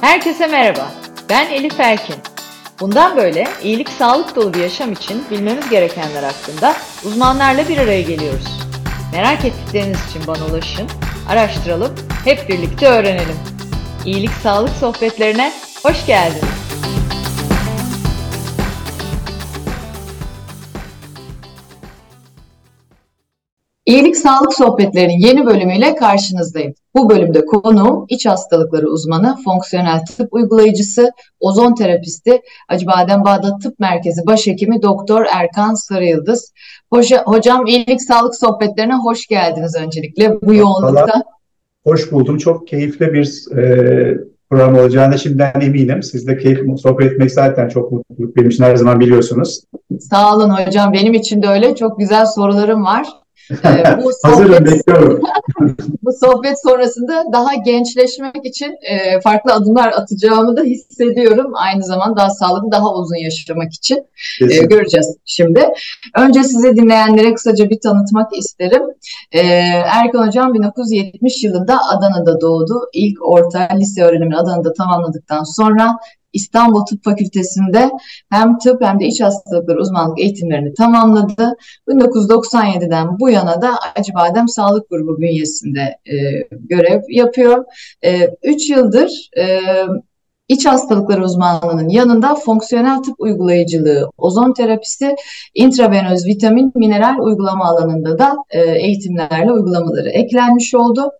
Herkese merhaba. Ben Elif Erkin. Bundan böyle iyilik sağlık dolu bir yaşam için bilmemiz gerekenler hakkında uzmanlarla bir araya geliyoruz. Merak ettikleriniz için bana ulaşın, araştıralım, hep birlikte öğrenelim. İyilik sağlık sohbetlerine hoş geldiniz. İyilik Sağlık Sohbetleri'nin yeni bölümüyle karşınızdayım. Bu bölümde konuğum iç hastalıkları uzmanı, fonksiyonel tıp uygulayıcısı, ozon terapisti, Acıbadem Bağdat Tıp Merkezi Başhekimi Doktor Erkan Sarıyıldız. Hoca, hocam iyilik sağlık sohbetlerine hoş geldiniz öncelikle bu yoğunlukta. Hoş buldum. Çok keyifli bir e, program olacağına şimdiden eminim. Sizle keyif sohbet etmek zaten çok mutluluk benim için her zaman biliyorsunuz. Sağ olun hocam. Benim için de öyle. Çok güzel sorularım var. Ee, bu sohbet, bekliyorum. bu sohbet sonrasında daha gençleşmek için e, farklı adımlar atacağımı da hissediyorum. Aynı zamanda daha sağlıklı, daha uzun yaşamak için e, göreceğiz şimdi. Önce size dinleyenlere kısaca bir tanıtmak isterim. E, Erkan Hocam 1970 yılında Adana'da doğdu. İlk orta lise öğrenimini Adana'da tamamladıktan sonra İstanbul Tıp Fakültesi'nde hem tıp hem de iç hastalıkları uzmanlık eğitimlerini tamamladı. 1997'den bu yana da Acıbadem Sağlık Grubu bünyesinde e, görev yapıyor. 3 e, yıldır e, İç hastalıkları uzmanlığının yanında fonksiyonel tıp uygulayıcılığı, ozon terapisi, intravenöz vitamin, mineral uygulama alanında da e, eğitimlerle uygulamaları eklenmiş oldu.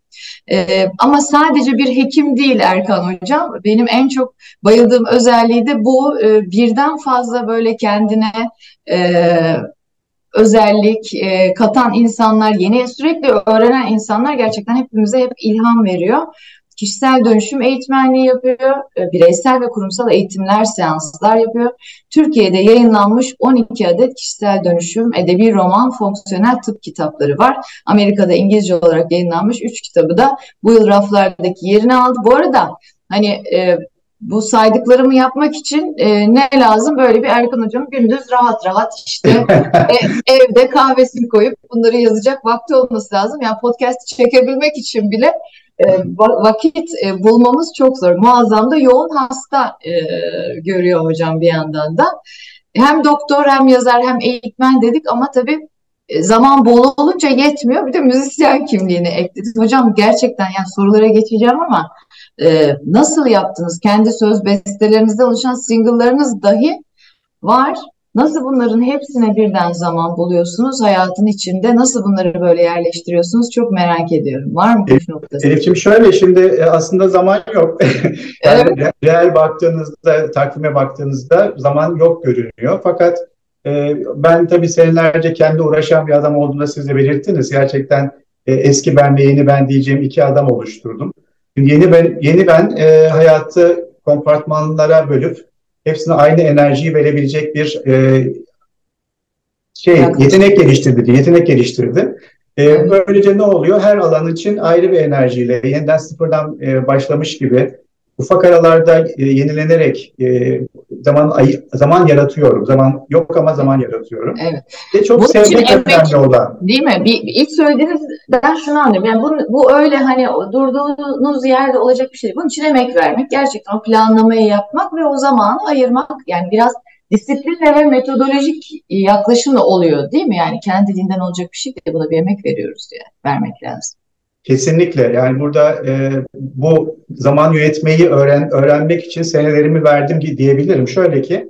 E, ama sadece bir hekim değil Erkan Hocam. Benim en çok bayıldığım özelliği de bu. E, birden fazla böyle kendine e, özellik e, katan insanlar, yeni sürekli öğrenen insanlar gerçekten hepimize hep ilham veriyor kişisel dönüşüm eğitmenliği yapıyor, e, bireysel ve kurumsal eğitimler, seanslar yapıyor. Türkiye'de yayınlanmış 12 adet kişisel dönüşüm, edebi roman, fonksiyonel tıp kitapları var. Amerika'da İngilizce olarak yayınlanmış 3 kitabı da bu yıl raflardaki yerini aldı. Bu arada hani e, bu saydıklarımı yapmak için e, ne lazım? Böyle bir Erkan Hocam gündüz rahat rahat işte e, evde kahvesini koyup bunları yazacak vakti olması lazım. Yani podcast çekebilmek için bile vakit e, bulmamız çok zor. Muazzam da yoğun hasta e, görüyor hocam bir yandan da. Hem doktor hem yazar hem eğitmen dedik ama tabii e, zaman bol olunca yetmiyor. Bir de müzisyen kimliğini ekledik. Hocam gerçekten yani sorulara geçeceğim ama e, nasıl yaptınız? Kendi söz bestelerinizde oluşan single'larınız dahi var. Nasıl bunların hepsine birden zaman buluyorsunuz hayatın içinde? Nasıl bunları böyle yerleştiriyorsunuz? Çok merak ediyorum. Var mı püf noktası? Elif'ciğim şöyle şimdi e, aslında zaman yok. yani evet. Reel baktığınızda, takvime baktığınızda zaman yok görünüyor. Fakat e, ben tabii senelerce kendi uğraşan bir adam olduğunu siz de belirttiniz. Gerçekten e, eski ben ve yeni ben diyeceğim iki adam oluşturdum. Yeni ben, yeni ben e, hayatı kompartmanlara bölüp hepsine aynı enerjiyi verebilecek bir e, şey yetenek geliştirdi, yetenek geliştirdi. E, böylece ne oluyor? Her alan için ayrı bir enerjiyle yeniden sıfırdan e, başlamış gibi ufak aralarda e, yenilenerek e, zaman ay, zaman yaratıyorum. Zaman yok ama zaman yaratıyorum. Evet. Ve çok Bunun sevmek önemli olan. Değil mi? Bir, ilk söylediğinizden şunu anlıyorum. Yani bu, bu öyle hani durduğunuz yerde olacak bir şey değil. Bunun için emek vermek, gerçekten o planlamayı yapmak ve o zamanı ayırmak. Yani biraz disiplinle ve metodolojik yaklaşımla oluyor değil mi? Yani kendiliğinden olacak bir şey değil. Buna bir emek veriyoruz diye vermek lazım. Kesinlikle yani burada e, bu zaman yönetmeyi öğren, öğrenmek için senelerimi verdim diyebilirim. Şöyle ki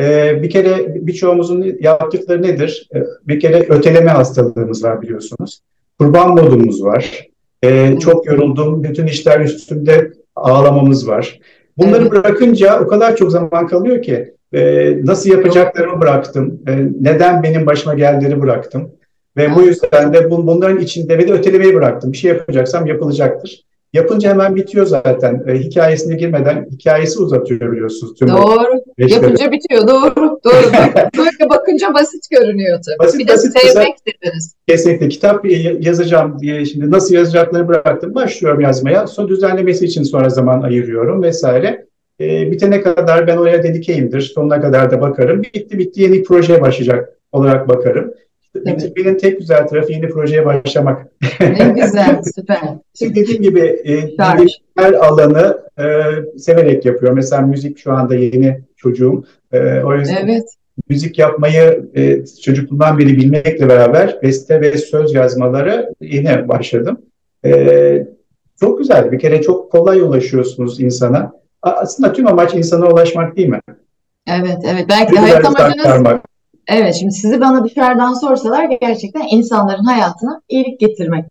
e, bir kere birçoğumuzun yaptıkları nedir? E, bir kere öteleme hastalığımız var biliyorsunuz. Kurban modumuz var. E, çok yoruldum, bütün işler üstünde ağlamamız var. Bunları evet. bırakınca o kadar çok zaman kalıyor ki e, nasıl yapacaklarımı bıraktım, e, neden benim başıma geldiğini bıraktım. Ve bu yüzden de bunların içinde ve de ötelemeyi bıraktım. Bir şey yapacaksam yapılacaktır. Yapınca hemen bitiyor zaten. E, hikayesine girmeden hikayesi uzatıyor biliyorsunuz. Tüm doğru. Yapınca bitiyor. Doğru. Doğru. Böyle bakınca basit görünüyor tabii. Basit, bir de basit, sevmek dediniz. Kesinlikle. Kitap yazacağım diye şimdi nasıl yazacakları bıraktım. Başlıyorum yazmaya. Sonra düzenlemesi için sonra zaman ayırıyorum vesaire. E, bitene kadar ben oraya dedikeyimdir. Sonuna kadar da bakarım. Bitti bitti yeni projeye başlayacak olarak bakarım bitirmenin tek güzel tarafı yeni projeye başlamak. Ne güzel, süper. Şimdi dediğim gibi e, her alanı e, severek yapıyor. Mesela müzik şu anda yeni çocuğum. E, o yüzden evet. müzik yapmayı e, çocukluğumdan beri bilmekle beraber beste ve söz yazmaları yeni başladım. E, çok güzel. Bir kere çok kolay ulaşıyorsunuz insana. Aslında tüm amaç insana ulaşmak değil mi? Evet, evet. Belki hayat amacınız... Evet, şimdi sizi bana dışarıdan sorsalar gerçekten insanların hayatına iyilik getirmek.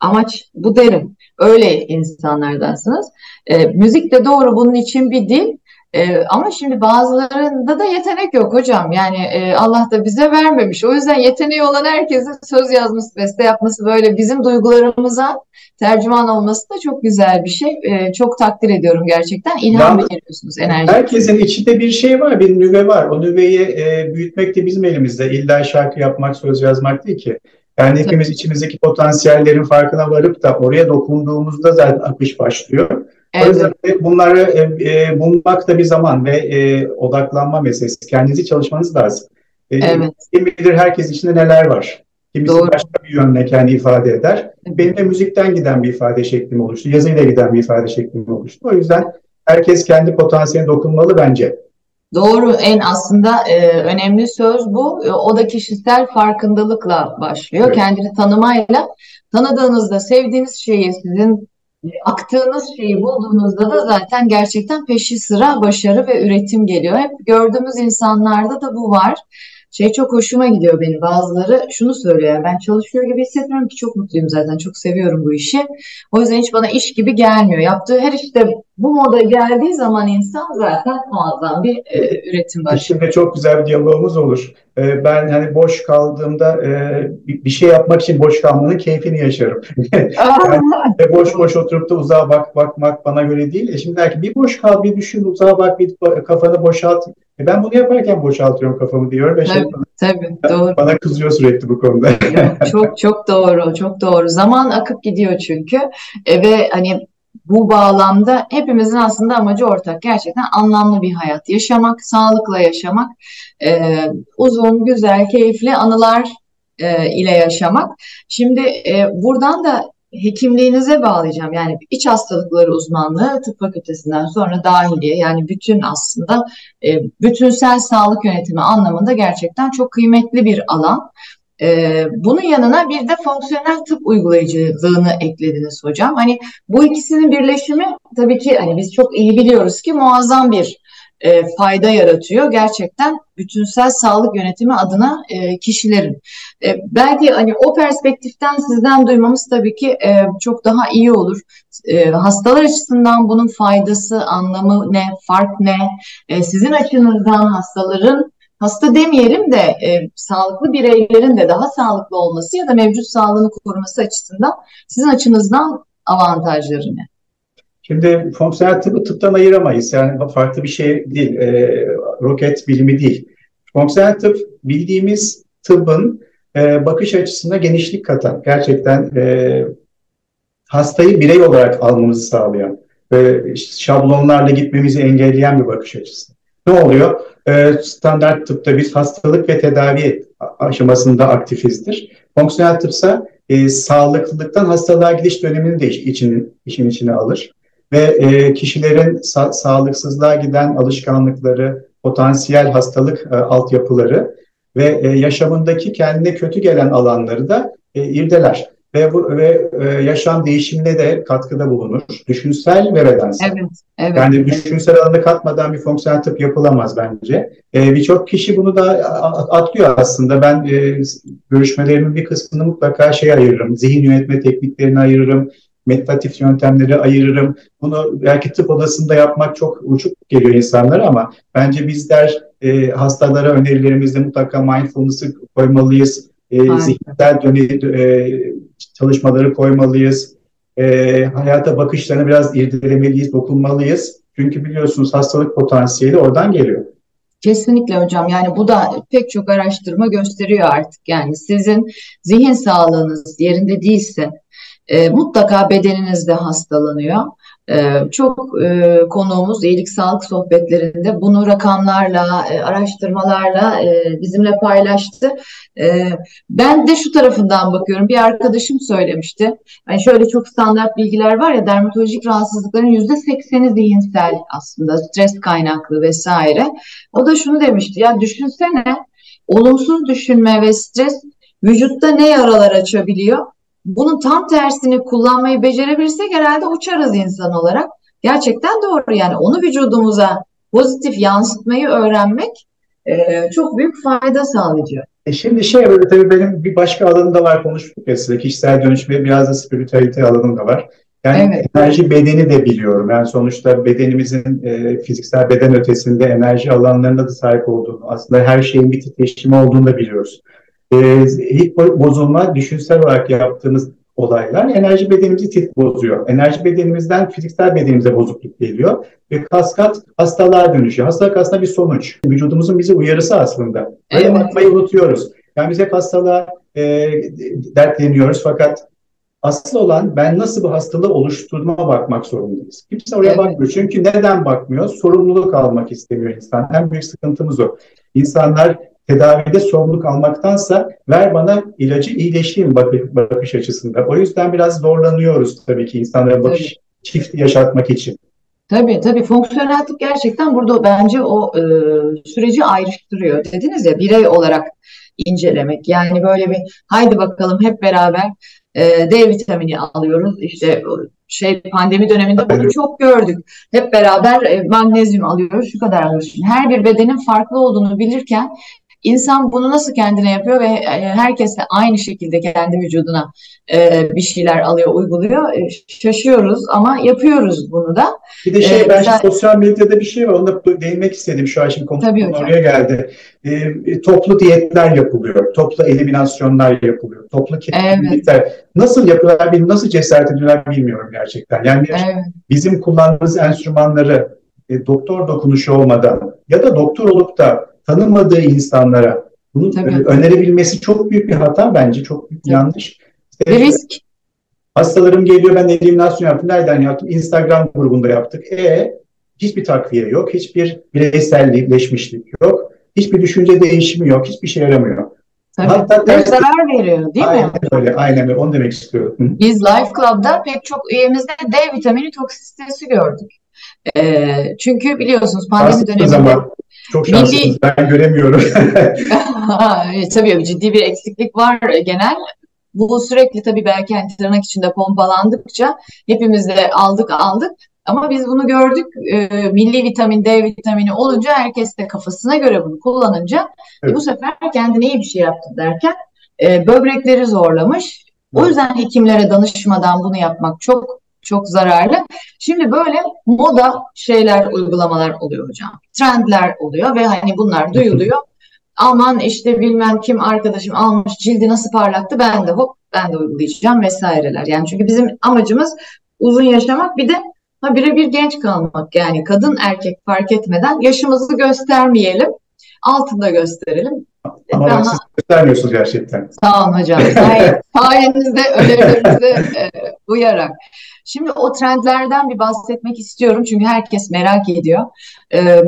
Amaç bu derim. Öyle insanlardansınız. E, müzik de doğru bunun için bir dil. E, ama şimdi bazılarında da yetenek yok hocam. Yani e, Allah da bize vermemiş. O yüzden yeteneği olan herkesin söz yazması, beste yapması böyle bizim duygularımıza tercüman olması da çok güzel bir şey. E, çok takdir ediyorum gerçekten. İlham ya, veriyorsunuz enerji. Herkesin içinde bir şey var, bir nüve var. O nüveyi e, büyütmek de bizim elimizde. İlla şarkı yapmak, söz yazmak değil ki. Yani hepimiz Tabii. içimizdeki potansiyellerin farkına varıp da oraya dokunduğumuzda zaten akış başlıyor. Evet. O yüzden bunları e, e, bulmak da bir zaman ve e, odaklanma meselesi. Kendinizi çalışmanız lazım. E, evet. Kim bilir herkes içinde neler var. Kimisi Doğru. başka bir yönle kendi ifade eder. Benim de müzikten giden bir ifade şeklim oluştu. Yazıyla giden bir ifade şeklim oluştu. O yüzden herkes kendi potansiyeline dokunmalı bence. Doğru, en aslında e, önemli söz bu. E, o da kişisel farkındalıkla başlıyor. Evet. Kendini tanımayla. Tanıdığınızda sevdiğiniz şeyi, sizin aktığınız şeyi bulduğunuzda da zaten gerçekten peşi sıra başarı ve üretim geliyor. Hep gördüğümüz insanlarda da bu var şey çok hoşuma gidiyor benim. Bazıları şunu söylüyor. Yani ben çalışıyor gibi hissetmiyorum ki çok mutluyum zaten. Çok seviyorum bu işi. O yüzden hiç bana iş gibi gelmiyor. Yaptığı her işte bu moda geldiği zaman insan zaten muazzam bir e, üretim var. Şimdi çok güzel bir diyalogumuz olur. E, ben hani boş kaldığımda e, bir şey yapmak için boş kalmanın keyfini yaşarım. yani, e, boş boş oturup da uzağa bak bakmak bana göre değil. E şimdi belki bir boş kal, bir düşün, uzağa bak, bir kafanı boşalt. E ben bunu yaparken boşaltıyorum kafamı diyor. Ve şey tabii, şey bana, tabii doğru. Bana kızıyor sürekli bu konuda. çok çok doğru, çok doğru. Zaman akıp gidiyor çünkü e, ve hani bu bağlamda hepimizin aslında amacı ortak. Gerçekten anlamlı bir hayat yaşamak, sağlıkla yaşamak, e, uzun, güzel, keyifli anılar e, ile yaşamak. Şimdi e, buradan da hekimliğinize bağlayacağım. Yani iç hastalıkları uzmanlığı tıp fakültesinden sonra dahiliye yani bütün aslında e, bütünsel sağlık yönetimi anlamında gerçekten çok kıymetli bir alan. Ee, bunun yanına bir de fonksiyonel tıp uygulayıcılığını eklediniz hocam. Hani bu ikisinin birleşimi tabii ki hani biz çok iyi biliyoruz ki muazzam bir e, fayda yaratıyor gerçekten bütünsel sağlık yönetimi adına e, kişilerin. E, belki hani o perspektiften sizden duymamız tabii ki e, çok daha iyi olur. E, hastalar açısından bunun faydası, anlamı ne, fark ne? E, sizin açınızdan hastaların hasta demeyelim de e, sağlıklı bireylerin de daha sağlıklı olması ya da mevcut sağlığını koruması açısından sizin açınızdan avantajları ne? Şimdi fonksiyonel tıbbı tıptan ayıramayız. Yani farklı bir şey değil. E, roket bilimi değil. Fonksiyonel tıp bildiğimiz tıbbın e, bakış açısına genişlik katan, gerçekten e, hastayı birey olarak almamızı sağlayan ve şablonlarla gitmemizi engelleyen bir bakış açısı. Ne oluyor? E, standart tıpta biz hastalık ve tedavi aşamasında aktifizdir. Fonksiyonel tıpsa e, sağlıklılıktan hastalığa gidiş dönemini de için, işin içine alır ve e, kişilerin sa- sağlıksızlığa giden alışkanlıkları, potansiyel hastalık e, altyapıları ve e, yaşamındaki kendine kötü gelen alanları da e, irdeler ve bu ve e, yaşam değişimine de katkıda bulunur. Düşünsel ve bedensel. Evet, evet. Yani düşünsel alanı katmadan bir fonksiyonel tıp yapılamaz bence. E, Birçok kişi bunu da atlıyor aslında. Ben e, görüşmelerimin bir kısmını mutlaka şey ayırırım. Zihin yönetme tekniklerini ayırırım meditatif yöntemleri ayırırım. Bunu belki tıp odasında yapmak çok uçuk geliyor insanlara ama bence bizler e, hastalara önerilerimizde mutlaka mindfulness'ı koymalıyız. E, zihinsel döne, e, çalışmaları koymalıyız. E, hayata bakışlarını biraz irdelemeliyiz, dokunmalıyız. Çünkü biliyorsunuz hastalık potansiyeli oradan geliyor. Kesinlikle hocam. Yani bu da pek çok araştırma gösteriyor artık. Yani sizin zihin sağlığınız yerinde değilse e, mutlaka bedeniniz de hastalanıyor. Ee, çok e, konuğumuz iyilik sağlık sohbetlerinde bunu rakamlarla, e, araştırmalarla e, bizimle paylaştı. Ben de şu tarafından bakıyorum. Bir arkadaşım söylemişti. Yani şöyle çok standart bilgiler var ya dermatolojik rahatsızlıkların yüzde sekseni zihinsel aslında stres kaynaklı vesaire. O da şunu demişti. Ya düşünsene olumsuz düşünme ve stres vücutta ne yaralar açabiliyor? Bunun tam tersini kullanmayı becerebilirsek herhalde uçarız insan olarak. Gerçekten doğru yani onu vücudumuza pozitif yansıtmayı öğrenmek e, çok büyük fayda sağlayacak. E şimdi şey böyle tabii benim bir başka alanım da var konuştuk ya size kişisel dönüşme biraz da spiritüalite alanım da var. Yani evet. enerji bedeni de biliyorum. Yani sonuçta bedenimizin e, fiziksel beden ötesinde enerji alanlarına da sahip olduğunu, aslında her şeyin bir titreşimi olduğunu da biliyoruz. E, ilk bozulma düşünsel olarak yaptığımız olaylar enerji bedenimizi tit bozuyor. Enerji bedenimizden fiziksel bedenimize bozukluk geliyor ve kaskat hastalığa dönüşüyor. Hastalık aslında bir sonuç. Vücudumuzun bize uyarısı aslında. Böyle evet. bakmayı unutuyoruz. Yani biz hep hastalığa e, dertleniyoruz fakat asıl olan ben nasıl bu hastalığı oluşturduğuma bakmak zorundayız. Kimse oraya evet. bakmıyor. Çünkü neden bakmıyor? Sorumluluk almak istemiyor insan. En büyük sıkıntımız o. İnsanlar tedavide sorumluluk almaktansa ver bana ilacı iyileşeyim bakış açısında. O yüzden biraz zorlanıyoruz tabii ki insanlara bakış evet. çifti yaşatmak için. Tabii tabii fonksiyonel tıp gerçekten burada bence o e, süreci ayrıştırıyor. Dediniz ya birey olarak incelemek. Yani böyle bir haydi bakalım hep beraber e, D vitamini alıyoruz. İşte şey pandemi döneminde bunu çok gördük. Hep beraber e, magnezyum alıyoruz. Şu kadar alıyoruz. Her bir bedenin farklı olduğunu bilirken İnsan bunu nasıl kendine yapıyor ve e, herkes de aynı şekilde kendi vücuduna e, bir şeyler alıyor, uyguluyor. E, şaşıyoruz ama yapıyoruz bunu da. Bir de şey ben güzel... sosyal medyada bir şey var. Onu da değinmek istedim şu an şimdi konu oraya geldi. E, toplu diyetler yapılıyor. Toplu eliminasyonlar yapılıyor. Toplu kesinlikler. Evet. Nasıl yapıyorlar, nasıl cesaret ediyorlar bilmiyorum gerçekten. Yani evet. bizim kullandığımız enstrümanları e, doktor dokunuşu olmadan ya da doktor olup da tanımadığı insanlara bunu Tabii. önerebilmesi çok büyük bir hata bence. Çok büyük Tabii. yanlış. İşte risk. Hastalarım geliyor ben eliminasyon yaptım. Nereden yaptım? Instagram grubunda yaptık. E hiçbir takviye yok. Hiçbir bireyselleşmişlik yok. Hiçbir düşünce değişimi yok. Hiçbir şey yaramıyor. Tabii. Hatta ters... zarar veriyor değil aynen mi? Öyle, aynen öyle. Onu demek istiyorum. Biz Life Club'da pek çok üyemizde D vitamini toksisitesi gördük. E, çünkü biliyorsunuz pandemi döneminde zaman çok şanslısınız. Milli... Ben göremiyorum. tabii ciddi bir eksiklik var genel. Bu sürekli tabii belki hani tırnak içinde pompalandıkça hepimiz de aldık aldık. Ama biz bunu gördük. E, milli vitamin, D vitamini olunca herkes de kafasına göre bunu kullanınca evet. e, bu sefer kendine iyi bir şey yaptı derken e, böbrekleri zorlamış. O yüzden hekimlere danışmadan bunu yapmak çok çok zararlı. Şimdi böyle moda şeyler, uygulamalar oluyor hocam. Trendler oluyor ve hani bunlar duyuluyor. Aman işte bilmem kim arkadaşım almış cildi nasıl parlattı ben de hop ben de uygulayacağım vesaireler. Yani çünkü bizim amacımız uzun yaşamak bir de ha birebir genç kalmak. Yani kadın erkek fark etmeden yaşımızı göstermeyelim. Altında gösterelim. Ama Daha... siz göstermiyorsunuz gerçekten. Sağ olun hocam. Sayenizde önerilerinize e, uyarak. Şimdi o trendlerden bir bahsetmek istiyorum çünkü herkes merak ediyor. Ee,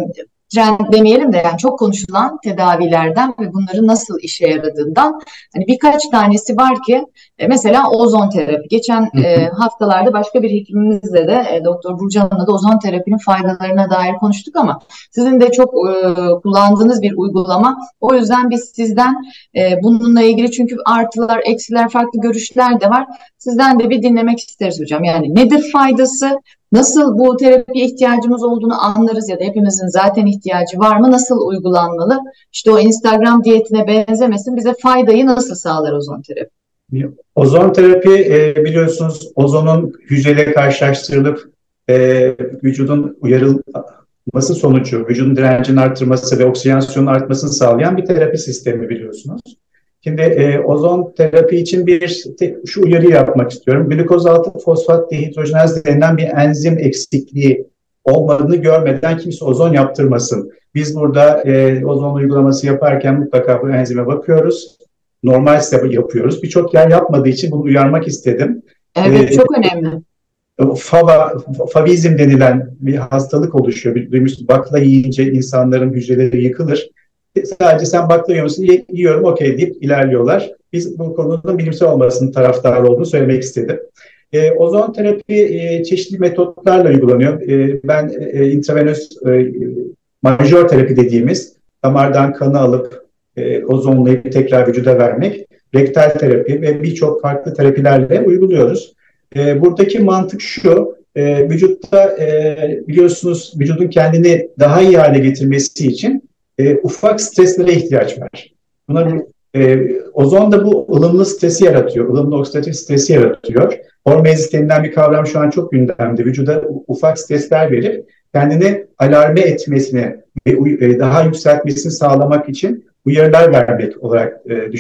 trend demeyelim de yani çok konuşulan tedavilerden ve bunların nasıl işe yaradığından hani birkaç tanesi var ki e, mesela ozon terapi. Geçen e, haftalarda başka bir hekimimizle de e, Doktor Burcan'la da ozon terapinin faydalarına dair konuştuk ama sizin de çok e, kullandığınız bir uygulama. O yüzden biz sizden e, bununla ilgili çünkü artılar, eksiler, farklı görüşler de var. Sizden de bir dinlemek isteriz hocam. Yani nedir faydası? Nasıl bu terapiye ihtiyacımız olduğunu anlarız ya da hepimizin zaten ihtiyacı var mı? Nasıl uygulanmalı? İşte o Instagram diyetine benzemesin. Bize faydayı nasıl sağlar ozon terapi? Ozon terapi e, biliyorsunuz ozonun hücreyle karşılaştırılıp e, vücudun uyarılması sonucu vücudun direncini arttırması ve oksijenasyonun artmasını sağlayan bir terapi sistemi biliyorsunuz. Şimdi e, ozon terapi için bir şu uyarı yapmak istiyorum. Glikoz altı fosfat dehidrojenaz denilen bir enzim eksikliği olmadığını görmeden kimse ozon yaptırmasın. Biz burada e, ozon uygulaması yaparken mutlaka bu enzime bakıyoruz. Normal ise yapıyoruz. Birçok yer yapmadığı için bunu uyarmak istedim. Evet, ee, çok önemli. fava, favizm denilen bir hastalık oluşuyor. Duymuşsun bakla yiyince insanların hücreleri yıkılır. Sadece sen bakla yiyor musun? Yiyorum okey deyip ilerliyorlar. Biz bu konunun bilimsel olmasının taraftarı olduğunu söylemek istedim. E, ozon terapi e, çeşitli metotlarla uygulanıyor. E, ben e, intravenöz e, majör terapi dediğimiz damardan kanı alıp e, ozonlayıp tekrar vücuda vermek, rektal terapi ve birçok farklı terapilerle uyguluyoruz. E, buradaki mantık şu, e, vücutta e, biliyorsunuz vücudun kendini daha iyi hale getirmesi için e, ufak streslere ihtiyaç var. Buna e, ozon da bu ılımlı stresi yaratıyor, ılımlı oksidatif stresi yaratıyor. Hormezis denilen bir kavram şu an çok gündemde. Vücuda ufak stresler verip kendini alarme etmesini ve e, daha yükseltmesini sağlamak için uyarılar vermek olarak e,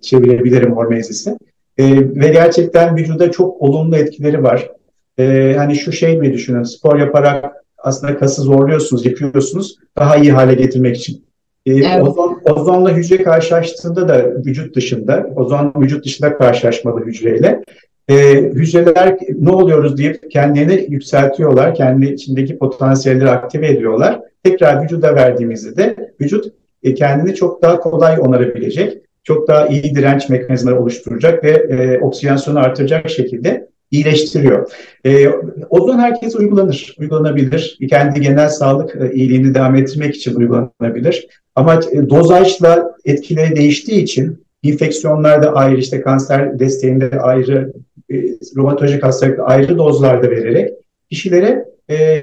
çevirebilirim hormezisi. E, ve gerçekten vücuda çok olumlu etkileri var. E, hani şu şey mi düşünün, spor yaparak aslında kası zorluyorsunuz, yıkıyorsunuz daha iyi hale getirmek için. E, evet. ozon, ozonla hücre karşılaştığında da vücut dışında, ozon vücut dışında karşılaşmalı hücreyle e, hücreler ne oluyoruz deyip kendilerini yükseltiyorlar, kendi içindeki potansiyelleri aktive ediyorlar. Tekrar vücuda verdiğimizde de vücut e, kendini çok daha kolay onarabilecek, çok daha iyi direnç mekanizmaları oluşturacak ve e, oksijenasyonu artıracak şekilde iyileştiriyor. E, ozon herkes uygulanır, uygulanabilir. Kendi genel sağlık e, iyiliğini devam ettirmek için uygulanabilir. Ama e, dozajla etkileri değiştiği için infeksiyonlarda ayrı, işte kanser desteğinde ayrı, e, romatolojik hastalıkta ayrı dozlarda vererek kişilere e,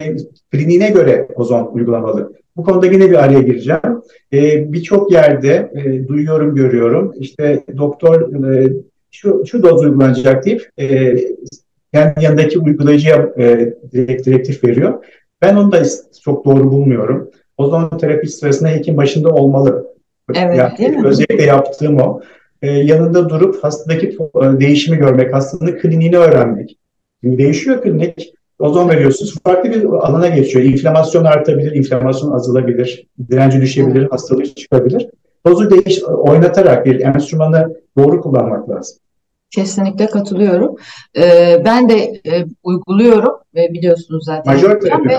kliniğine göre ozon uygulamalı. Bu konuda yine bir araya gireceğim. E, Birçok yerde e, duyuyorum, görüyorum. İşte doktor e, şu, şu doz uygulanacak deyip e, kendi yanındaki uygulayıcıya e, direkt direktif veriyor. Ben onu da çok doğru bulmuyorum. Ozon terapi sırasında hekim başında olmalı. Evet, yani, değil mi? Özellikle yaptığım o. Ee, yanında durup hastadaki e, değişimi görmek, hastanın kliniğini öğrenmek. Şimdi değişiyor klinik. Ozon veriyorsunuz. Farklı bir alana geçiyor. İnflamasyon artabilir, inflamasyon azalabilir, direnci düşebilir, hastalık çıkabilir. Dozu değiş, oynatarak bir enstrümanı doğru kullanmak lazım. Kesinlikle katılıyorum. Ee, ben de e, uyguluyorum ve biliyorsunuz zaten. Majör terapi.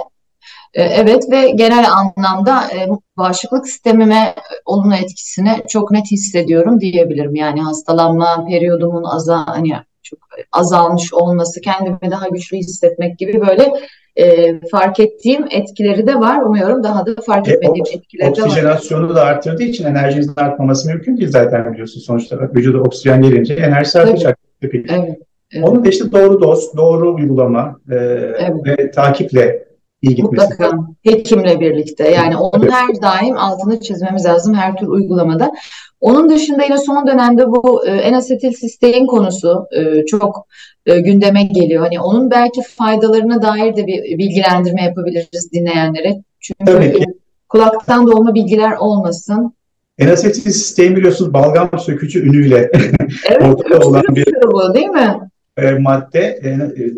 E, evet ve genel anlamda e, bağışıklık sistemime olumlu etkisini çok net hissediyorum diyebilirim. Yani hastalanma periyodumun aza hani çok azalmış olması, kendimi daha güçlü hissetmek gibi böyle e, fark ettiğim etkileri de var. Umuyorum daha da fark e, etmediğim e, etkileri de var. Oksijenasyonu da arttırdığı için enerjinizin artmaması mümkün değil zaten biliyorsun sonuçta. Vücuda oksijen gelince enerjisi artacak. Evet. evet. Onun da işte doğru doz, doğru uygulama e, evet. ve takiple iyi gitmesi. Mutlaka hekimle birlikte yani onun evet. her daim altını çizmemiz lazım her tür uygulamada. Onun dışında yine son dönemde bu e, enasetil sistein konusu e, çok e, gündeme geliyor. Hani onun belki faydalarına dair de bir bilgilendirme yapabiliriz dinleyenlere. Çünkü Tabii ki. kulaktan dolma bilgiler olmasın. Enasetil sistein biliyorsunuz balgam sökücü ünüyle evet, ortada olan bir bu değil mi? E, madde e,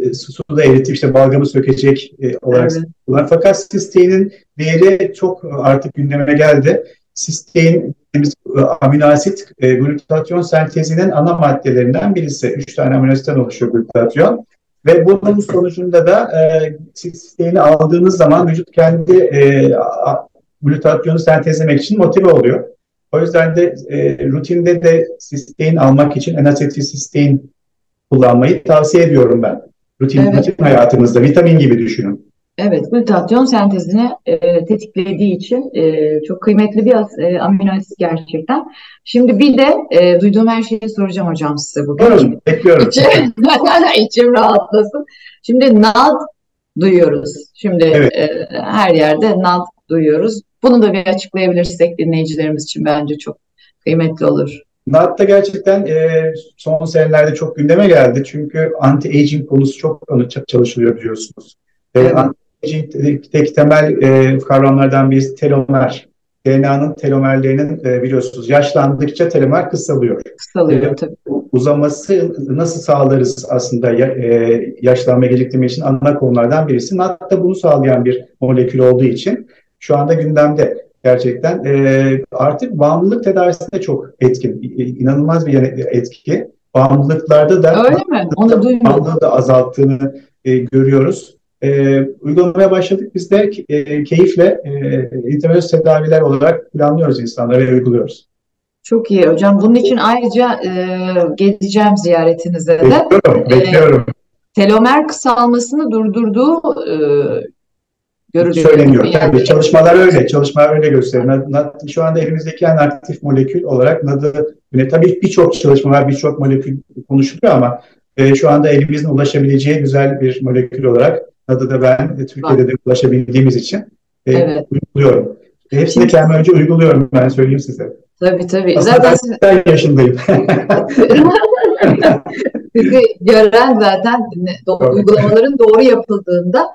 e, suda eritip işte balgamı sökecek e, olarak evet. Fakat sisteinin değeri çok artık gündeme geldi. Sistein dediğimiz e, amino asit e, glutatyon sentezinin ana maddelerinden birisi. Üç tane amino asitten oluşuyor glutatyon. Ve bunun sonucunda da e, sisteini aldığınız zaman vücut kendi e, glutatyonu sentezlemek için motive oluyor. O yüzden de e, rutinde de sistein almak için N-asetilsistein kullanmayı tavsiye ediyorum ben. Rutin, evet. rutin hayatımızda vitamin gibi düşünün. Evet, glutatyon sentezini e, tetiklediği için e, çok kıymetli bir e, amino asit gerçekten. Şimdi bir de e, duyduğum her şeyi soracağım hocam size bugün. Buyurun, bekliyorum. İçim, içim rahatlasın. Şimdi NAD duyuyoruz. Şimdi evet. e, her yerde NAD duyuyoruz. Bunu da bir açıklayabilirsek dinleyicilerimiz için bence çok kıymetli olur. NAD da gerçekten e, son senelerde çok gündeme geldi. Çünkü anti-aging konusu çok çalışılıyor biliyorsunuz. Evet. Anti-aging'deki temel e, kavramlardan birisi telomer. DNA'nın telomerlerinin e, biliyorsunuz yaşlandıkça telomer kısalıyor. Kısalıyor e, tabii. Uzaması nasıl sağlarız aslında ya, e, yaşlanma geciktirme için ana konulardan birisi. NAD da bunu sağlayan bir molekül olduğu için şu anda gündemde gerçekten. E, artık bağımlılık tedavisinde çok etkin. İnanılmaz bir etki. Bağımlılıklarda da Öyle mi? Onu bağımlılığı da azalttığını e, görüyoruz. E, uygulamaya başladık. Biz de e, keyifle e, intravenöz tedaviler olarak planlıyoruz insanlara ve uyguluyoruz. Çok iyi hocam. Bunun için ayrıca e, geleceğim ziyaretinize de. Bekliyorum, bekliyorum. E, telomer kısalmasını durdurduğu e, görülüyor. Söyleniyor. Yani. Tabii çalışmalar öyle. Çalışmalar öyle gösteriyor. Şu anda elimizdeki en aktif molekül olarak NAD'ı tabii birçok çalışma var, birçok molekül konuşuluyor ama e, şu anda elimizin ulaşabileceği güzel bir molekül olarak NAD'ı da ben e, Türkiye'de de ulaşabildiğimiz için e, evet. uyguluyorum. E, hepsini Şimdi, kendime önce uyguluyorum ben söyleyeyim size. Tabii tabii. Aslında zaten siz... yaşındayım. Sizi gören zaten uygulamaların doğru yapıldığında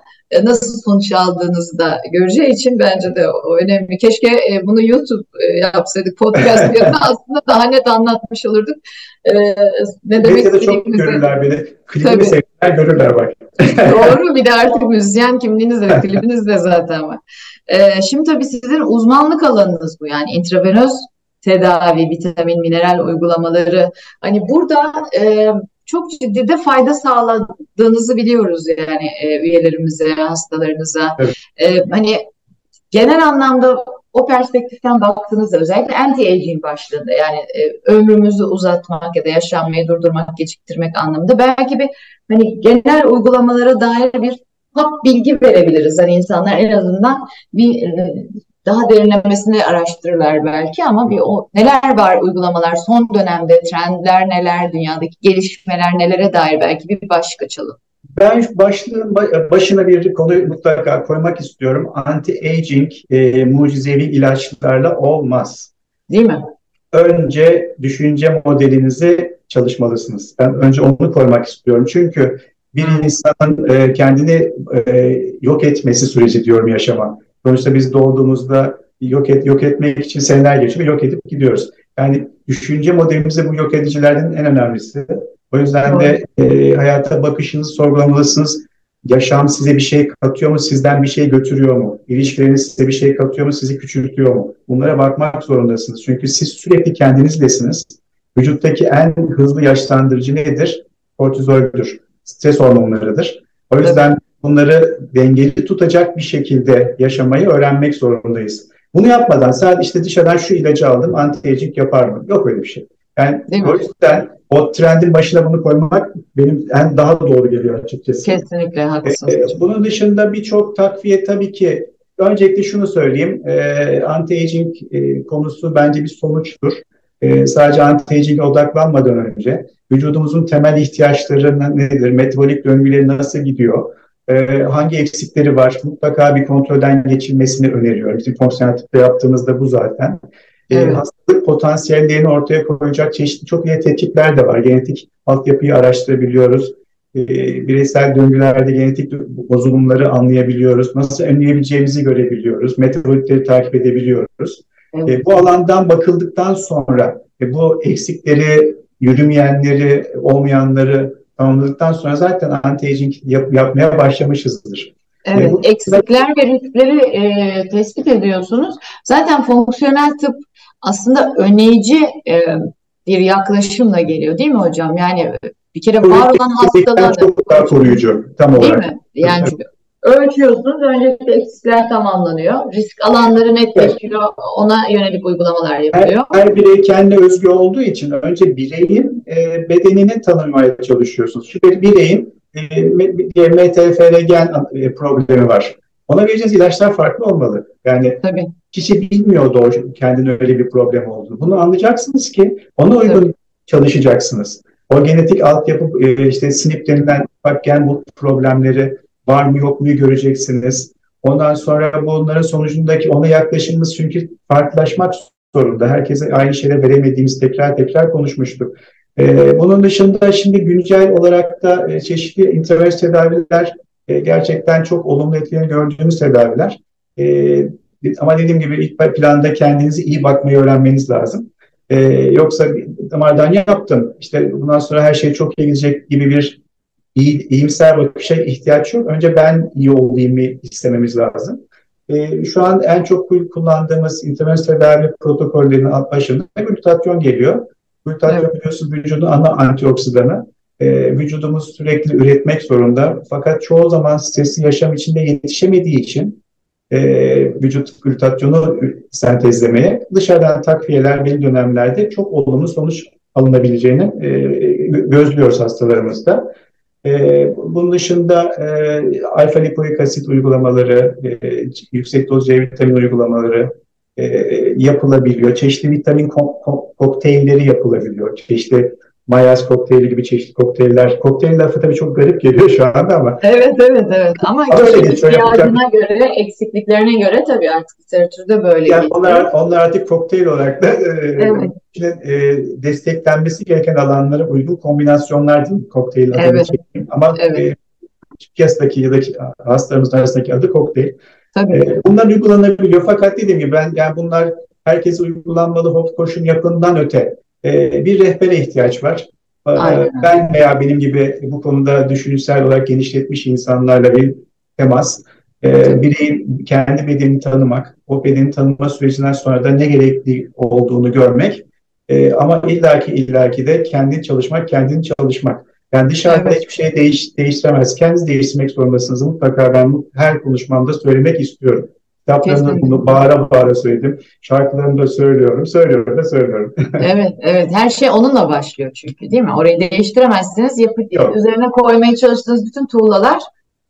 nasıl sonuç aldığınızı da göreceği için bence de o önemli. Keşke e, bunu YouTube e, yapsaydık podcast yerine aslında daha net anlatmış olurduk. Ne demek Medyada çok görürler beni. Klibimi seyreder görürler bak. Doğru bir de artık müzisyen kimliğiniz de klibiniz de zaten var. Şimdi tabii sizin uzmanlık alanınız bu yani intravenöz tedavi, vitamin, mineral uygulamaları. Hani burada çok ciddi de fayda sağladığınızı biliyoruz yani e, üyelerimize, hastalarınıza. Evet. E, hani genel anlamda o perspektiften baktığınızda özellikle anti-aging başlığında yani e, ömrümüzü uzatmak ya da yaşanmayı durdurmak, geciktirmek anlamında belki bir hani genel uygulamalara dair bir hap bilgi verebiliriz. Hani insanlar en azından bir e, daha derinlemesine araştırırlar belki ama bir o neler var uygulamalar son dönemde trendler neler dünyadaki gelişmeler nelere dair belki bir başlık açalım. Ben başlığın başına bir konuyu mutlaka koymak istiyorum. Anti-aging e, mucizevi ilaçlarla olmaz. Değil mi? Önce düşünce modelinizi çalışmalısınız. Ben önce onu koymak istiyorum. Çünkü bir insanın e, kendini e, yok etmesi süreci diyorum yaşama. Sonuçta biz doğduğumuzda yok, et, yok etmek için seneler geçiyor yok edip gidiyoruz. Yani düşünce modelimizde bu yok edicilerden en önemlisi. O yüzden de e, hayata bakışınızı sorgulamalısınız. Yaşam size bir şey katıyor mu, sizden bir şey götürüyor mu? İlişkileriniz size bir şey katıyor mu, sizi küçültüyor mu? Bunlara bakmak zorundasınız. Çünkü siz sürekli kendinizdesiniz. Vücuttaki en hızlı yaşlandırıcı nedir? Kortizoldür. Stres hormonlarıdır. O yüzden bunları dengeli tutacak bir şekilde yaşamayı öğrenmek zorundayız. Bunu yapmadan sadece işte dışarıdan şu ilacı aldım anti yapar mı? Yok öyle bir şey. Yani o yüzden o trendin başına bunu koymak benim en daha doğru geliyor açıkçası. Kesinlikle haklısınız. Ee, bunun dışında birçok takviye tabii ki öncelikle şunu söyleyeyim. E, anti-aging e, konusu bence bir sonuçtur. E, sadece anti-aging'e odaklanmadan önce vücudumuzun temel ihtiyaçları nedir? Metabolik döngüleri nasıl gidiyor? E, hangi eksikleri var mutlaka bir kontrolden geçilmesini öneriyorum. Bizim fonksiyonel tıpta yaptığımızda bu zaten. Ee, evet. E, hastalık potansiyellerini ortaya koyacak çeşitli çok iyi tetkikler de var. Genetik altyapıyı araştırabiliyoruz. E, bireysel döngülerde genetik bozulumları anlayabiliyoruz. Nasıl önleyebileceğimizi görebiliyoruz. Metabolikleri takip edebiliyoruz. Evet. E, bu alandan bakıldıktan sonra e, bu eksikleri, yürümeyenleri, olmayanları tamamladıktan sonra zaten anti-aging yap, yapmaya başlamışızdır. Evet, bu, eksikler ve riskleri e, tespit ediyorsunuz. Zaten fonksiyonel tıp aslında önleyici e, bir yaklaşımla geliyor değil mi hocam? Yani bir kere var olan hastalığa çok daha koruyucu tam olarak. Değil mi? Yani ölçüyorsunuz. Öncelikle eksikler tamamlanıyor. Risk alanları netleşiyor. Ona yönelik uygulamalar yapılıyor. Her, her birey kendi özgü olduğu için önce bireyin e, bedenini tanımaya çalışıyorsunuz. Şimdi bireyin e, MTFR gen e, problemi var. Ona vereceğiniz ilaçlar farklı olmalı. Yani Tabii. kişi bilmiyor doğru kendine öyle bir problem olduğunu. Bunu anlayacaksınız ki ona uygun Tabii. çalışacaksınız. O genetik altyapı e, işte SNP denilen bak gen bu problemleri var mı yok mu göreceksiniz. Ondan sonra bunların sonucundaki ona yaklaşımımız çünkü farklılaşmak zorunda. Herkese aynı şeyleri veremediğimiz tekrar tekrar konuşmuştuk. Ee, bunun dışında şimdi güncel olarak da e, çeşitli intravenöz tedaviler e, gerçekten çok olumlu etkilerini gördüğümüz tedaviler. E, ama dediğim gibi ilk planda kendinizi iyi bakmayı öğrenmeniz lazım. E, yoksa damardan yaptım, işte bundan sonra her şey çok iyi gidecek gibi bir iyi, iyimser bakışa ihtiyaç yok. Önce ben iyi olayım istememiz lazım. E, şu an en çok kullandığımız intervensiyon tedavi protokollerinin başında glutatyon geliyor. Glutatyon evet. biliyorsunuz vücudun ana antioksidanı. e, vücudumuz sürekli üretmek zorunda. Fakat çoğu zaman stresli yaşam içinde yetişemediği için e, vücut glutatyonu sentezlemeye dışarıdan takviyeler belli dönemlerde çok olumlu sonuç alınabileceğini e, gözlüyoruz hastalarımızda. E, bunun dışında e, alfa lipoik asit uygulamaları, e, yüksek doz C vitamin uygulamaları e, yapılabiliyor. Çeşitli vitamin ko- ko- kokteylleri yapılabiliyor. Çeşitli Mayas kokteyli gibi çeşitli kokteyller. Kokteyl lafı tabii çok garip geliyor şu anda ama. Evet, evet, evet. Ama ihtiyacına göre, eksikliklerine göre tabii artık literatürde böyle. Yani onlar, onlar artık kokteyl olarak da e, evet. e, desteklenmesi gereken alanlara uygun kombinasyonlar değil mi? Kokteyl adını evet. çekeyim. Ama evet. e, piyasadaki ya da hastalarımızın arasındaki adı kokteyl. Tabii. E, bunlar uygulanabiliyor. Fakat dediğim gibi ben yani bunlar herkese uygulanmalı hop koşun yapından öte e, bir rehbere ihtiyaç var. E, Aynen. Ben veya benim gibi bu konuda düşünsel olarak genişletmiş insanlarla bir temas, e, bireyin kendi bedenini tanımak, o bedeni tanıma sürecinden sonra da ne gerekli olduğunu görmek e, ama illaki illaki de kendi çalışmak, kendini çalışmak. Yani dışarıda evet. hiçbir şey değiş, değiştiremez. Kendinizi değiştirmek zorundasınız. Mutlaka ben her konuşmamda söylemek istiyorum. Kitaplarımda bunu bağıra bağıra söyledim. Şarkılarımı da söylüyorum, söylüyorum da söylüyorum. evet, evet. Her şey onunla başlıyor çünkü değil mi? Orayı değiştiremezsiniz. Yapı, üzerine koymaya çalıştığınız bütün tuğlalar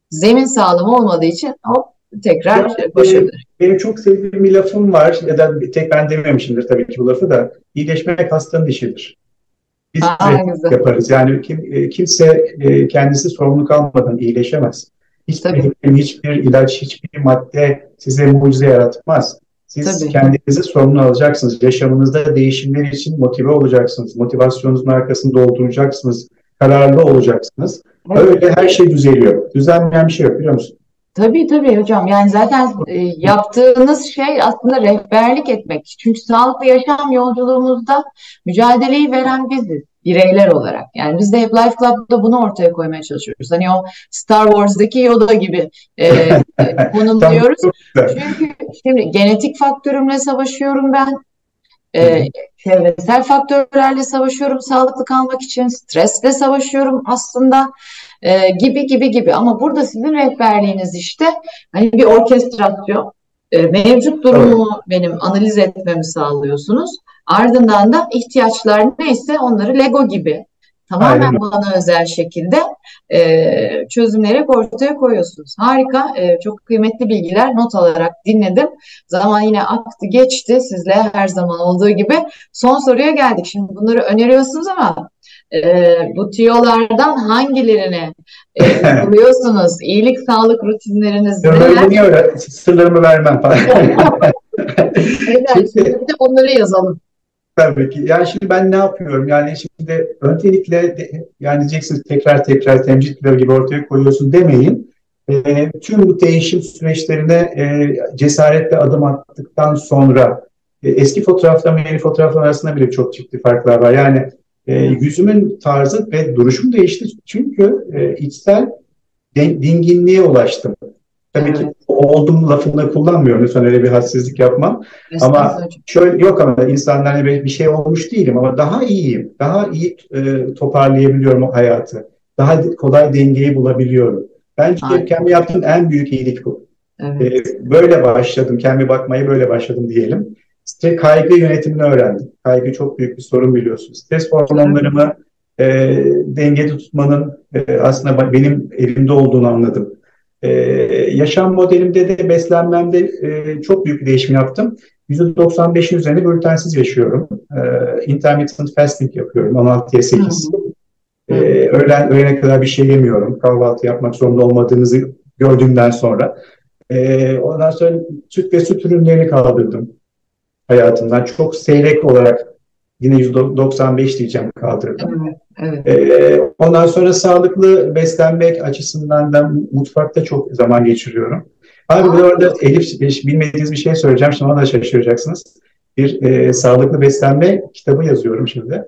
zemin sağlam olmadığı için hop tekrar ya, boşalır. Benim çok sevdiğim bir lafım var ya da tek ben dememişimdir tabii ki bu lafı da. İyileşmek hastanın işidir. Biz Aa, yaparız. Yani kim, e, kimse e, kendisi sorumluluk almadan iyileşemez. Hiçbir, hiçbir ilaç, hiçbir madde size mucize yaratmaz. Siz Tabii. kendinizi sorumlu alacaksınız. Yaşamınızda değişimler için motive olacaksınız. Motivasyonunuzun arkasını dolduracaksınız. Kararlı olacaksınız. Evet. Öyle her şey düzeliyor. Düzenleyen bir şey yok biliyor musun? Tabii tabii hocam. Yani zaten e, yaptığınız şey aslında rehberlik etmek. Çünkü sağlıklı yaşam yolculuğumuzda mücadeleyi veren biziz bireyler olarak. Yani biz de hep Life Club'da bunu ortaya koymaya çalışıyoruz. Hani o Star Wars'daki Yoda gibi e, konumluyoruz. Çünkü şimdi genetik faktörümle savaşıyorum ben. E, çevresel faktörlerle savaşıyorum sağlıklı kalmak için. Stresle savaşıyorum aslında e, gibi gibi gibi. Ama burada sizin rehberliğiniz işte hani bir orkestrasyon. E, mevcut durumu evet. benim analiz etmemi sağlıyorsunuz. Ardından da ihtiyaçlar neyse onları Lego gibi tamamen Aynen. bana özel şekilde e, çözümleri ortaya koyuyorsunuz. Harika, e, çok kıymetli bilgiler not alarak dinledim. Zaman yine aktı geçti sizle her zaman olduğu gibi. Son soruya geldik. Şimdi bunları öneriyorsunuz ama e, bu tiyolardan hangilerini e, buluyorsunuz? İyilik, sağlık rutinleriniz neler? Niye öyle? Sırlarımı vermem falan. Şimdi de onları yazalım. Tabii ki. Yani şimdi ben ne yapıyorum? Yani şimdi öncelikle de, yani diyeceksiniz tekrar tekrar temcitler gibi ortaya koyuyorsun demeyin. E, tüm bu değişim süreçlerine e, cesaretle adım attıktan sonra e, eski fotoğrafla yeni fotoğraflar arasında bile çok ciddi farklar var. Yani e, yüzümün tarzı ve duruşum değişti. Çünkü e, içsel dinginliğe ulaştım. Tabii evet. ki oldum lafını kullanmıyorum. Lütfen öyle bir hadsizlik yapmam. Ama şöyle yok ama insanlar hani bir şey olmuş değilim ama daha iyiyim. Daha iyi e, toparlayabiliyorum o hayatı. Daha kolay dengeyi bulabiliyorum. Bence Aynen. kendi yaptığım en büyük iyilik bu. Evet. E, böyle başladım. Kendi bakmayı böyle başladım diyelim. İşte kaygı yönetimini öğrendim. Kaygı çok büyük bir sorun biliyorsunuz. Stres hormonlarımı e, dengede tutmanın e, aslında benim elimde olduğunu anladım. Ee, yaşam modelimde de beslenmemde e, çok büyük bir değişim yaptım. %95'in üzerinde glutensiz yaşıyorum. Ee, intermittent fasting yapıyorum 16'ya 8. Ee, öğlen, öğlene kadar bir şey yemiyorum. Kahvaltı yapmak zorunda olmadığınızı gördüğümden sonra. Ee, ondan sonra süt ve süt ürünlerini kaldırdım hayatımdan. Çok seyrek olarak yine %95 diyeceğim kaldırdım. Evet. Evet. Ee, ondan sonra sağlıklı beslenmek açısından da mutfakta çok zaman geçiriyorum. Abi bu arada Elif bilmediğiniz bir şey söyleyeceğim. Şimdi ona da şaşıracaksınız. Bir e, sağlıklı beslenme kitabı yazıyorum şimdi.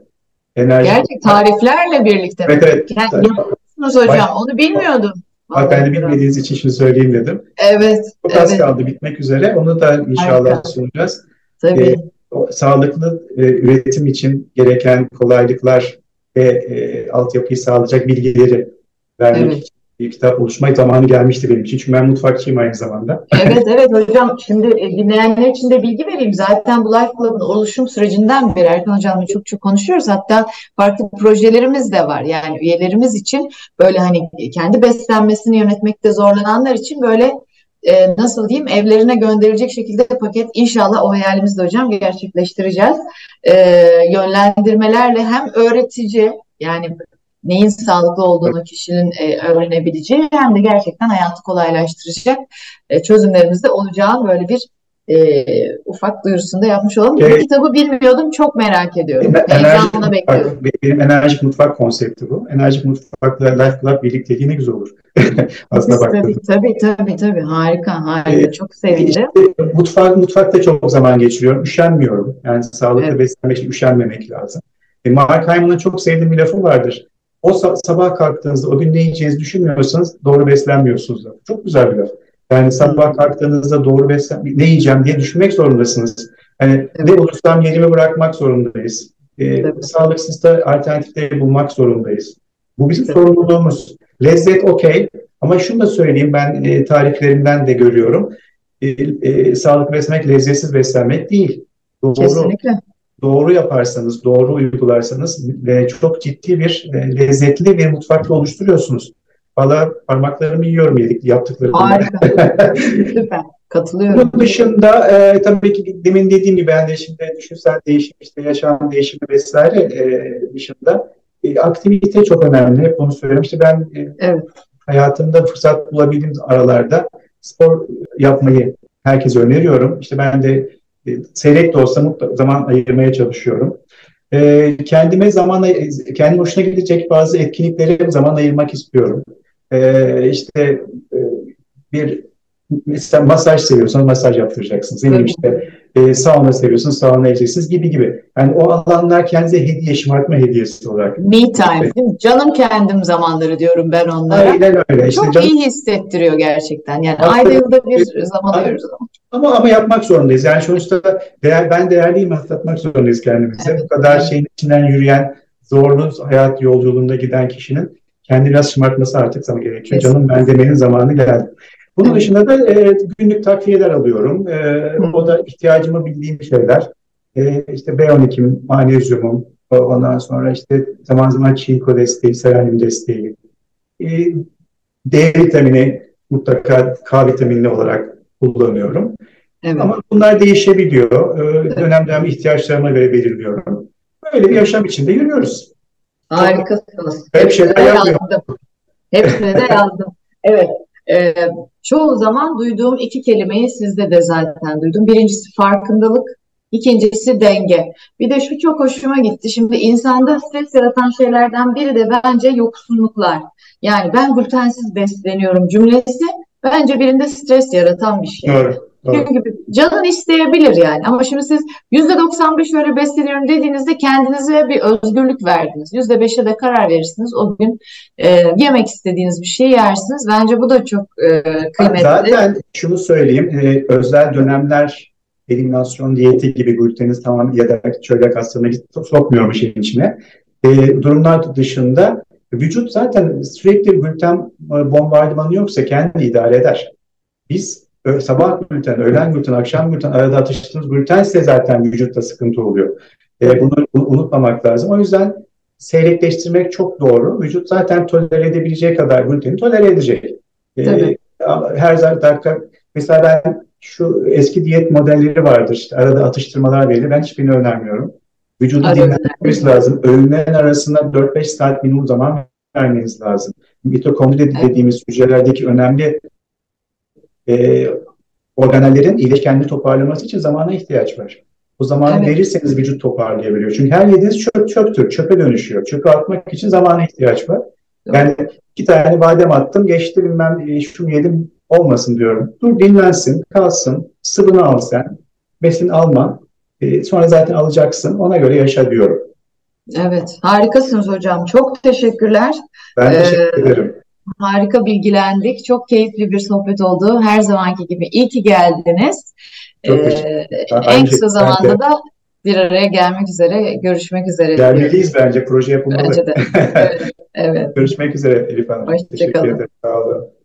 Enerji. Gerçek tariflerle birlikte. Evet evet. Yani, yapıyorsunuz hocam. Onu bilmiyordum. Bak ben de bilmediğiniz için şimdi söyleyeyim dedim. Evet. Çok az evet. kaldı bitmek üzere. Onu da inşallah Harika. sunacağız. Tabii. Ee, sağlıklı e, üretim için gereken kolaylıklar ve e, altyapıyı sağlayacak bilgileri vermek evet. için bir kitap oluşma zamanı gelmişti benim için. Çünkü ben mutfakçıyım aynı zamanda. Evet evet hocam şimdi e, dinleyenler için de bilgi vereyim. Zaten bu Life Club'ın oluşum sürecinden beri Erkan hocamla çok çok konuşuyoruz. Hatta farklı projelerimiz de var. Yani üyelerimiz için böyle hani kendi beslenmesini yönetmekte zorlananlar için böyle e, nasıl diyeyim evlerine gönderilecek şekilde paket inşallah o hayalimizi de hocam gerçekleştireceğiz. E, yönlendirmelerle hem öğretici yani neyin sağlıklı olduğunu kişinin e, öğrenebileceği hem de gerçekten hayatı kolaylaştıracak e, çözümlerimizde olacağını böyle bir e, ufak duyurusunu da yapmış olalım. Evet. Bu kitabı bilmiyordum, çok merak ediyorum. Ben, Heyecanla bekliyorum. Benim enerjik mutfak konsepti bu. Enerjik mutfakla Life Club birlikteliği ne güzel olur. Aslında tabii, tabii, tabii, tabii. Harika, harika. Ee, çok sevindim. Işte, mutfak, mutfakta çok zaman geçiriyorum. Üşenmiyorum. Yani sağlıklı evet. beslenmek için üşenmemek lazım. E, Mark Hyman'ın çok sevdiğim bir lafı vardır. O sabah kalktığınızda o gün ne yiyeceğinizi düşünmüyorsanız doğru beslenmiyorsunuz. Çok güzel bir laf. Yani sabah kalktığınızda doğru beslen ne yiyeceğim diye düşünmek zorundasınız. Yani evet. ne bulursam yerimi bırakmak zorundayız. Ee, evet. Sağlıksız da alternatifleri bulmak zorundayız. Bu bizim evet. sorumluluğumuz. Lezzet okey ama şunu da söyleyeyim ben e, tariflerimden de görüyorum. E, e, sağlıklı beslenmek lezzetsiz beslenmek değil. Doğru, Kesinlikle doğru yaparsanız, doğru uygularsanız ve çok ciddi bir e, lezzetli bir mutfakta oluşturuyorsunuz. Valla parmaklarımı yiyorum yedik yaptıklarımı. Harika. Süper. Katılıyorum. Bunun dışında e, tabii ki demin dediğim gibi ben de şimdi düşünsel değişim, işte yaşam değişimi vesaire e, dışında e, aktivite çok önemli. Hep bunu söylemiştim. Ben e, evet. hayatımda fırsat bulabildiğim aralarda spor yapmayı herkese öneriyorum. İşte ben de e, seyrek de olsa mutlaka zaman ayırmaya çalışıyorum. E, kendime zaman, kendim hoşuna gidecek bazı etkinliklere zaman ayırmak istiyorum. E, işte e, bir mesela masaj seviyorsanız masaj yaptıracaksınız. Yani işte e, sauna seviyorsunuz sauna edeceksiniz gibi gibi. Yani o alanlar kendinize hediye, şımartma hediyesi olarak. Me time. Evet. Canım kendim zamanları diyorum ben onlara. Aynen öyle. İşte Çok canım... iyi hissettiriyor gerçekten. Yani Aslında, ayda yılda bir zaman ayırıyoruz ama. Ama ama yapmak zorundayız. Yani sonuçta değer, ben değerliyim hatırlatmak zorundayız kendimize. Evet. Bu kadar şeyin içinden yürüyen, zorlu hayat yolculuğunda giden kişinin kendi biraz şımartması artık sana gerekiyor. Kesinlikle. Canım ben demenin zamanı geldi. Bunun dışında da e, günlük takviyeler alıyorum. E, o da ihtiyacımı bildiğim şeyler. E, işte B12'm, magnezyumum, ondan sonra işte zaman zaman çinko desteği, selenyum desteği. E, D vitamini mutlaka K vitaminli olarak kullanıyorum. Evet. Ama bunlar değişebiliyor. Ee, dönem dönem ihtiyaçlarıma göre belirliyorum. Böyle bir yaşam içinde yürüyoruz. Harikasınız. Hep şeyler yazdım. Hepsine de yazdım. Evet. E, çoğu zaman duyduğum iki kelimeyi sizde de zaten duydum. Birincisi farkındalık, ikincisi denge. Bir de şu çok hoşuma gitti. Şimdi insanda stres yaratan şeylerden biri de bence yoksunluklar. Yani ben glutensiz besleniyorum cümlesi bence birinde stres yaratan bir şey. Doğru. Çünkü canın isteyebilir yani. Ama şimdi siz yüzde 95 öyle besleniyorum dediğinizde kendinize bir özgürlük verdiniz. Yüzde beşe de karar verirsiniz. O gün e, yemek istediğiniz bir şey yersiniz. Bence bu da çok e, kıymetli. Zaten şunu söyleyeyim. E, özel dönemler eliminasyon diyeti gibi gluteniz tamam ya da çölyak hastalığına sokmuyorum işin içine. E, durumlar dışında vücut zaten sürekli gluten bombardımanı yoksa kendi idare eder. Biz sabah gluten, öğlen gluten, akşam gluten arada atıştığımız gluten ise zaten vücutta sıkıntı oluyor. E, bunu unutmamak lazım. O yüzden seyrekleştirmek çok doğru. Vücut zaten tolere edebileceği kadar gluteni tolere edecek. E, her dakika mesela ben şu eski diyet modelleri vardır. İşte arada atıştırmalar verilir. Ben hiçbirini önermiyorum. Vücudu dinlenmemiz lazım. Öğünlerin arasında 4-5 saat minimum zaman vermeniz lazım. Mitokondri dediğimiz hücrelerdeki önemli e, organellerin iyileşkenliği toparlaması için zamana ihtiyaç var. O zamanı evet. verirseniz vücut toparlayabiliyor. Çünkü her yediğiniz çöp çöptür. Çöpe dönüşüyor. Çöpe atmak için zamana ihtiyaç var. Yani iki tane badem attım, geçti bilmem e, şunu yedim olmasın diyorum. Dur dinlensin, kalsın, sıvını al sen, besin alma. E, sonra zaten alacaksın, ona göre yaşa diyorum. Evet, harikasınız hocam. Çok teşekkürler. Ben teşekkür ee, ederim. Harika bilgilendik. Çok keyifli bir sohbet oldu. Her zamanki gibi iyi ki geldiniz. Ee, en kısa zamanda da bir araya gelmek üzere, görüşmek üzere. Gelmeliyiz bence, proje yapılmalı. Bence de. Evet, evet. Görüşmek üzere Elif Hanım. Hoşçakalın. Teşekkür ederim. Sağ olun.